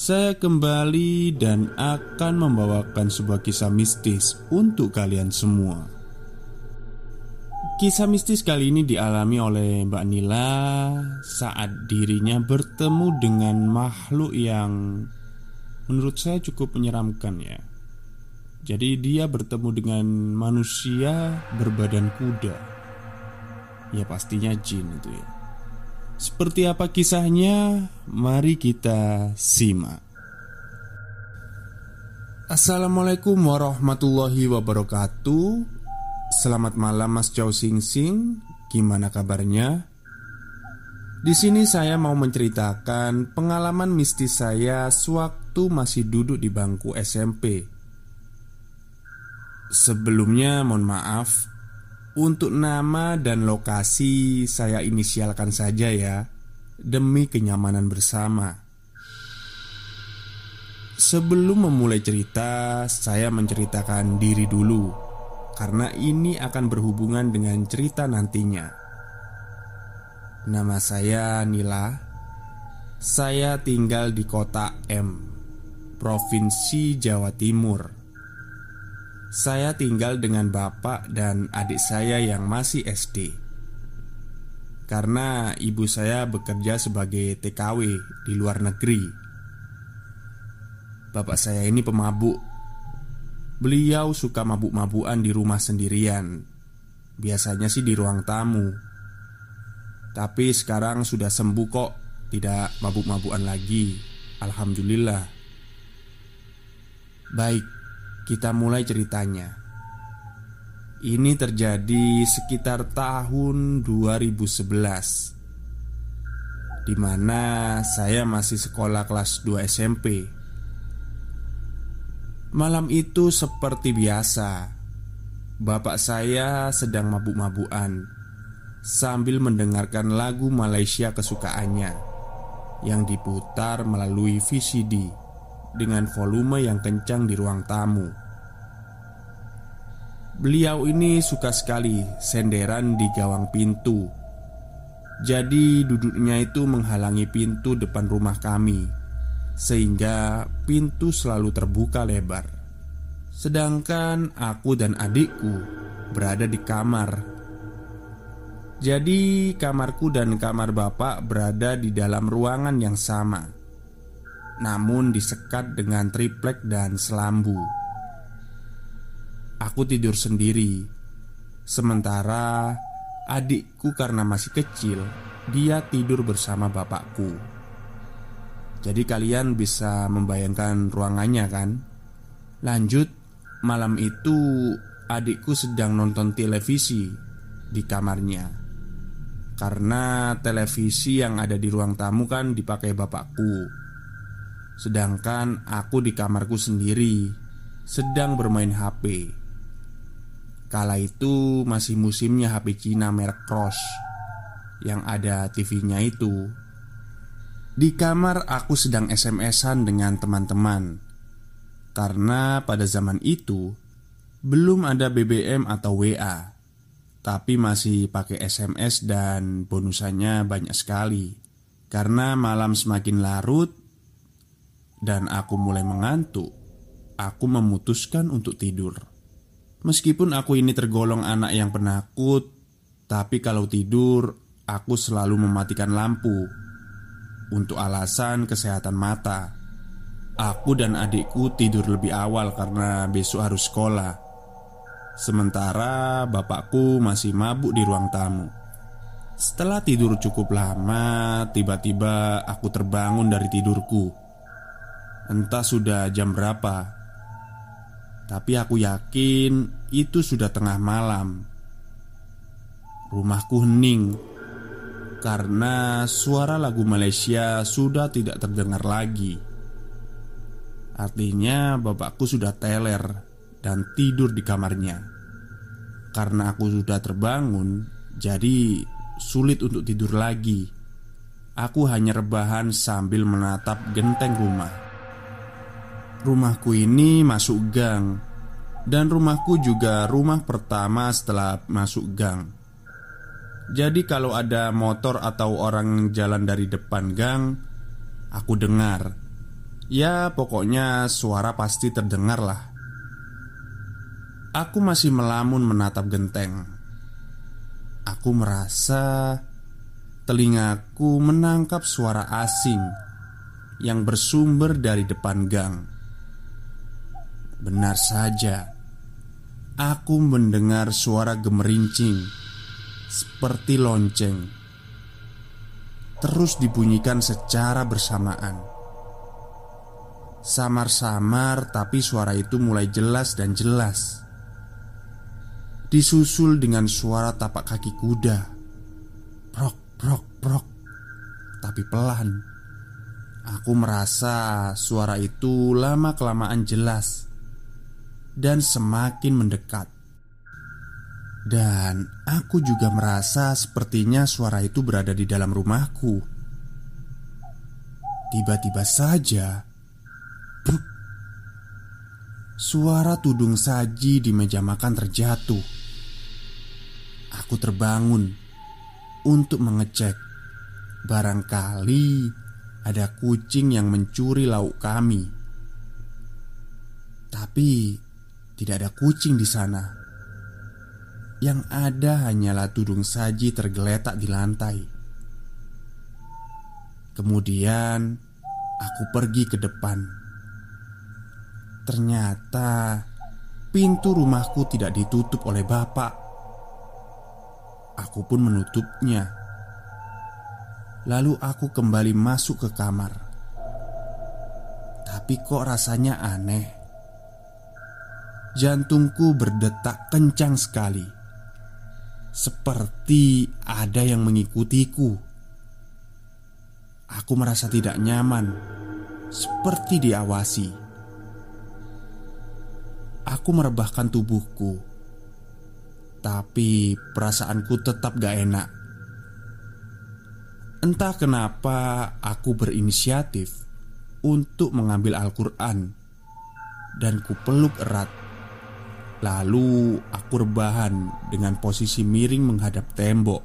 saya kembali dan akan membawakan sebuah kisah mistis untuk kalian semua. Kisah mistis kali ini dialami oleh Mbak Nila saat dirinya bertemu dengan makhluk yang menurut saya cukup menyeramkan ya. Jadi dia bertemu dengan manusia berbadan kuda. Ya pastinya jin itu ya. Seperti apa kisahnya? Mari kita simak. Assalamualaikum warahmatullahi wabarakatuh. Selamat malam Mas Chow Sing Sing. Gimana kabarnya? Di sini saya mau menceritakan pengalaman mistis saya sewaktu masih duduk di bangku SMP. Sebelumnya mohon maaf untuk nama dan lokasi saya inisialkan saja ya. Demi kenyamanan bersama. Sebelum memulai cerita Saya menceritakan diri dulu. Karena ini akan berhubungan dengan cerita nantinya. Nama saya Nila. Saya tinggal di kota M Provinsi Jawa Timur saya tinggal dengan bapak dan adik saya yang masih SD Karena ibu saya bekerja sebagai TKW di luar negeri. Bapak saya ini pemabuk. Beliau suka mabuk-mabukan di rumah sendirian. Biasanya sih di ruang tamu. Tapi sekarang sudah sembuh kok Tidak mabuk-mabukan lagi. Alhamdulillah. Baik kita mulai ceritanya. Ini terjadi sekitar tahun 2011 Di mana saya masih sekolah kelas 2 SMP Malam itu seperti biasa Bapak saya sedang mabuk-mabukan Sambil mendengarkan lagu Malaysia kesukaannya Yang diputar melalui VCD dengan volume yang kencang di ruang tamu. Beliau ini suka sekali senderan di gawang pintu. Jadi duduknya itu menghalangi pintu depan rumah kami Sehingga pintu selalu terbuka lebar Sedangkan aku dan adikku berada di kamar Jadi kamarku dan kamar bapak berada di dalam ruangan yang sama namun disekat dengan triplek dan selambu. Aku tidur sendiri, sementara adikku karena masih kecil, dia tidur bersama bapakku. Jadi, kalian bisa membayangkan ruangannya, kan? Lanjut, malam itu adikku sedang nonton televisi di kamarnya karena televisi yang ada di ruang tamu kan dipakai bapakku. Sedangkan aku di kamarku sendiri Sedang bermain HP Kala itu masih musimnya HP Cina merek Cross Yang ada TV-nya itu. Di kamar aku sedang SMS-an dengan teman-teman. Karena pada zaman itu Belum ada BBM atau WA Tapi masih pakai SMS dan bonusannya banyak sekali. Karena malam semakin larut dan aku mulai mengantuk, aku memutuskan untuk tidur. Meskipun aku ini tergolong anak yang penakut, tapi kalau tidur aku selalu mematikan lampu untuk alasan kesehatan mata. Aku dan adikku tidur lebih awal karena besok harus sekolah. Sementara bapakku masih mabuk di ruang tamu. Setelah tidur cukup lama, tiba-tiba aku terbangun dari tidurku Entah sudah jam berapa Tapi aku yakin itu sudah tengah malam Rumahku hening Karena suara lagu Malaysia sudah tidak terdengar lagi Artinya bapakku sudah teler dan tidur di kamarnya. Karena aku sudah terbangun, jadi sulit untuk tidur lagi. Aku hanya rebahan sambil menatap genteng rumah. Rumahku ini masuk gang, dan rumahku juga rumah pertama setelah masuk gang. Jadi, kalau ada motor atau orang jalan dari depan gang, aku dengar. Ya, pokoknya suara pasti terdengar lah. Aku masih melamun menatap genteng. Aku merasa telingaku menangkap suara asing yang bersumber dari depan gang. Benar saja, aku mendengar suara gemerincing seperti lonceng, terus dibunyikan secara bersamaan. Samar-samar, tapi suara itu mulai jelas dan jelas disusul dengan suara tapak kaki kuda. Prok, prok, prok. Tapi pelan. Aku merasa suara itu lama-kelamaan jelas dan semakin mendekat. Dan aku juga merasa sepertinya suara itu berada di dalam rumahku. Tiba-tiba saja, bruk, suara tudung saji di meja makan terjatuh. Aku terbangun untuk mengecek. Barangkali ada kucing yang mencuri lauk kami. Tapi tidak ada kucing di sana. Yang ada hanyalah tudung saji tergeletak di lantai. Kemudian aku pergi ke depan. Ternyata pintu rumahku tidak ditutup oleh bapak. Aku pun menutupnya. Lalu aku kembali masuk ke kamar. Tapi kok rasanya aneh. Jantungku berdetak kencang sekali. Seperti ada yang mengikutiku. Aku merasa tidak nyaman, seperti diawasi. Aku merebahkan tubuhku tapi perasaanku tetap gak enak Entah kenapa aku berinisiatif Untuk mengambil Al-Quran Dan kupeluk erat Lalu aku rebahan dengan posisi miring menghadap tembok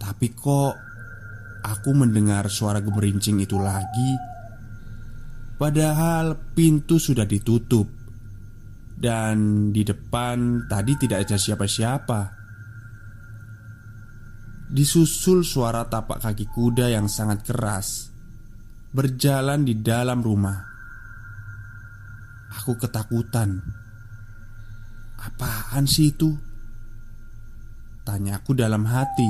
Tapi kok aku mendengar suara gemerincing itu lagi Padahal pintu sudah ditutup dan di depan tadi tidak ada siapa-siapa. Disusul suara tapak kaki kuda yang sangat keras berjalan di dalam rumah. Aku ketakutan. Apaan sih itu? Tanyaku dalam hati.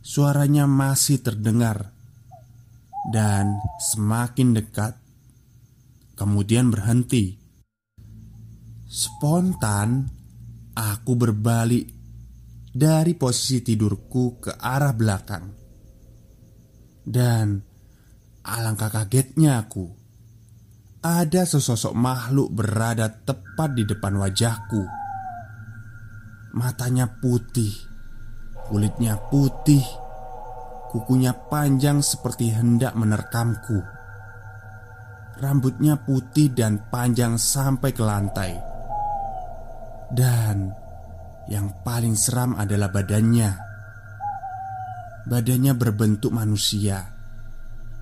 Suaranya masih terdengar dan semakin dekat kemudian berhenti. Spontan, aku berbalik dari posisi tidurku ke arah belakang, dan alangkah kagetnya aku. Ada sesosok makhluk berada tepat di depan wajahku. Matanya putih, kulitnya putih, kukunya panjang seperti hendak menerkamku. Rambutnya putih dan panjang sampai ke lantai Dan yang paling seram adalah badannya Badannya berbentuk manusia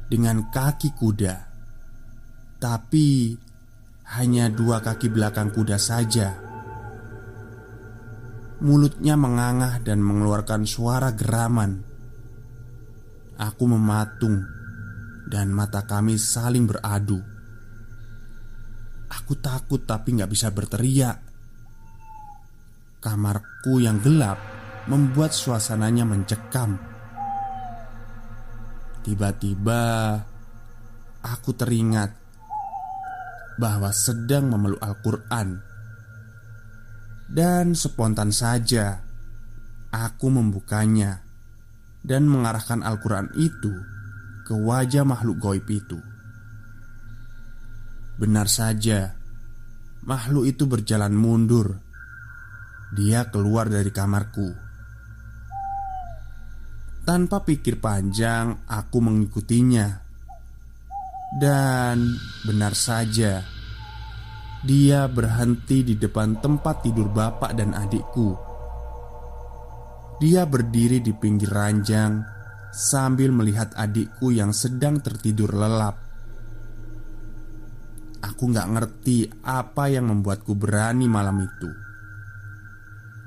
Dengan kaki kuda Tapi hanya dua kaki belakang kuda saja Mulutnya mengangah dan mengeluarkan suara geraman Aku mematung dan mata kami saling beradu. Aku takut tapi nggak bisa berteriak. Kamarku yang gelap membuat suasananya mencekam. Tiba-tiba aku teringat bahwa sedang memeluk Al-Quran, dan spontan saja aku membukanya dan mengarahkan Al-Quran itu ke wajah makhluk goib itu. Benar saja, makhluk itu berjalan mundur. Dia keluar dari kamarku. Tanpa pikir panjang, aku mengikutinya, dan benar saja, dia berhenti di depan tempat tidur bapak dan adikku. Dia berdiri di pinggir ranjang sambil melihat adikku yang sedang tertidur lelap. Aku gak ngerti apa yang membuatku berani malam itu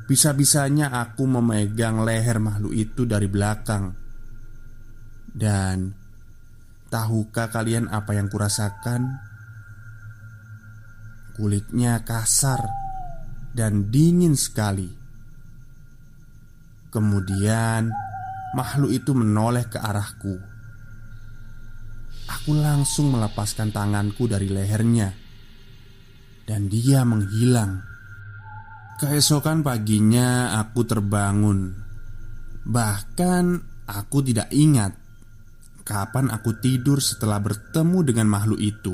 Bisa-bisanya aku memegang leher makhluk itu dari belakang Dan Tahukah kalian apa yang kurasakan? Kulitnya kasar dan dingin sekali. Kemudian makhluk itu menoleh ke arahku. Aku langsung melepaskan tanganku dari lehernya Dan dia menghilang. Keesokan paginya aku terbangun. Bahkan aku tidak ingat Kapan aku tidur setelah bertemu dengan makhluk itu?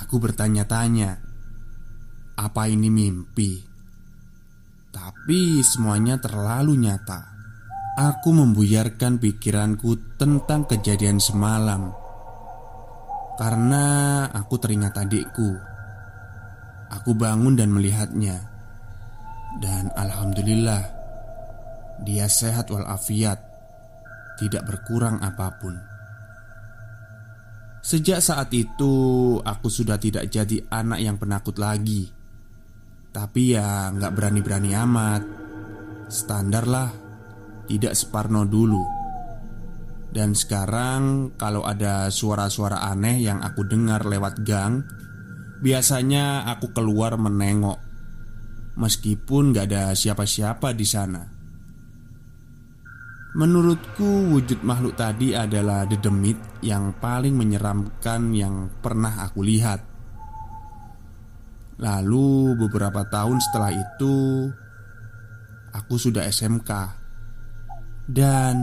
Aku bertanya-tanya Apa ini mimpi? Tapi semuanya terlalu nyata. Aku membuyarkan pikiranku tentang kejadian semalam. Karena aku teringat adikku. Aku bangun dan melihatnya. Dan Alhamdulillah Dia sehat walafiat Tidak berkurang apa pun Sejak saat itu Aku sudah tidak jadi anak yang penakut lagi Tapi ya nggak berani-berani amat Standar lah tidak separno dulu. Dan sekarang, kalau ada suara-suara aneh yang aku dengar lewat gang, biasanya aku keluar menengok, meskipun gak ada siapa-siapa di sana. Menurutku, wujud makhluk tadi adalah dedemit yang paling menyeramkan yang pernah aku lihat. Lalu, beberapa tahun setelah itu, aku sudah SMK. Dan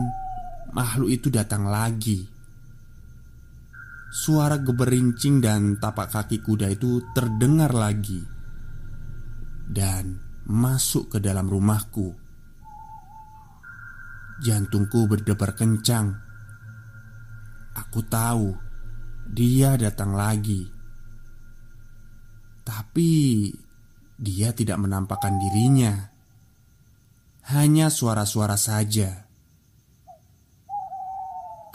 makhluk itu datang lagi Suara geberincing dan tapak kaki kuda itu terdengar lagi Dan masuk ke dalam rumahku Jantungku berdebar kencang. Aku tahu dia datang lagi. Tapi dia tidak menampakkan dirinya. Hanya suara-suara saja.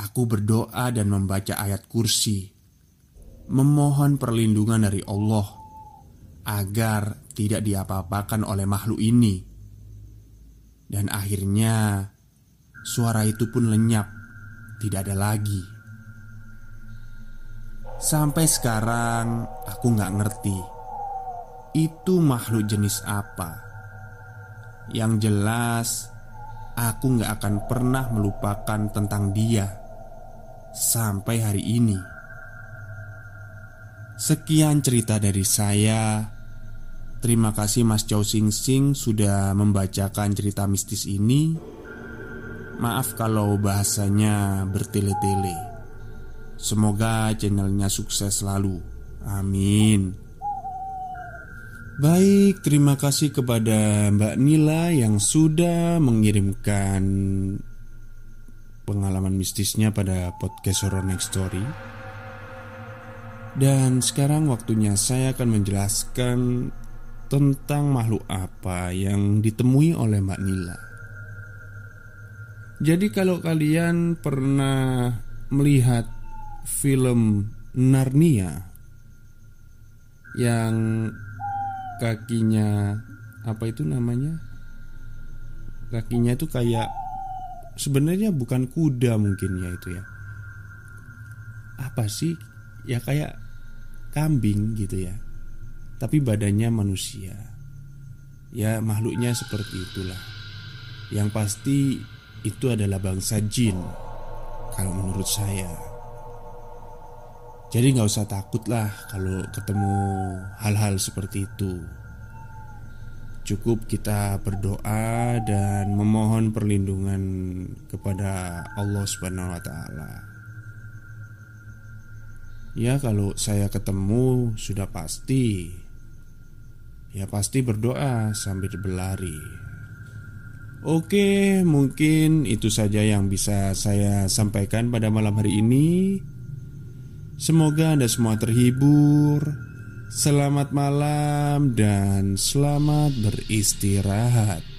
Aku berdoa dan membaca ayat kursi. Memohon perlindungan dari Allah Agar tidak diapa-apakan oleh makhluk ini. Dan akhirnya Suara itu pun lenyap Tidak ada lagi Sampai sekarang aku nggak ngerti Itu makhluk jenis apa Yang jelas Aku nggak akan pernah melupakan tentang dia sampai hari ini. Sekian cerita dari saya. Terima kasih Mas Chow Sing Sing sudah membacakan cerita mistis ini. Maaf kalau bahasanya bertele-tele. Semoga channelnya sukses selalu. Amin. Baik, terima kasih kepada Mbak Nila yang sudah mengirimkan pengalaman mistisnya pada podcast Horror Next Story. Dan sekarang waktunya saya akan menjelaskan tentang makhluk apa yang ditemui oleh Mbak Nila. Jadi kalau kalian pernah melihat film Narnia yang kakinya apa itu namanya? Kakinya itu kayak sebenarnya bukan kuda mungkin ya itu ya. Apa sih? Ya kayak kambing gitu ya. Tapi badannya manusia. Ya makhluknya seperti itulah. Yang pasti itu adalah bangsa jin kalau menurut saya. Jadi nggak usah takut lah kalau ketemu hal-hal seperti itu. Cukup kita berdoa dan memohon perlindungan kepada Allah Subhanahu wa taala. Ya kalau saya ketemu sudah pasti. Ya pasti berdoa sambil berlari Oke mungkin itu saja yang bisa saya sampaikan pada malam hari ini. Semoga Anda semua terhibur. Selamat malam dan selamat beristirahat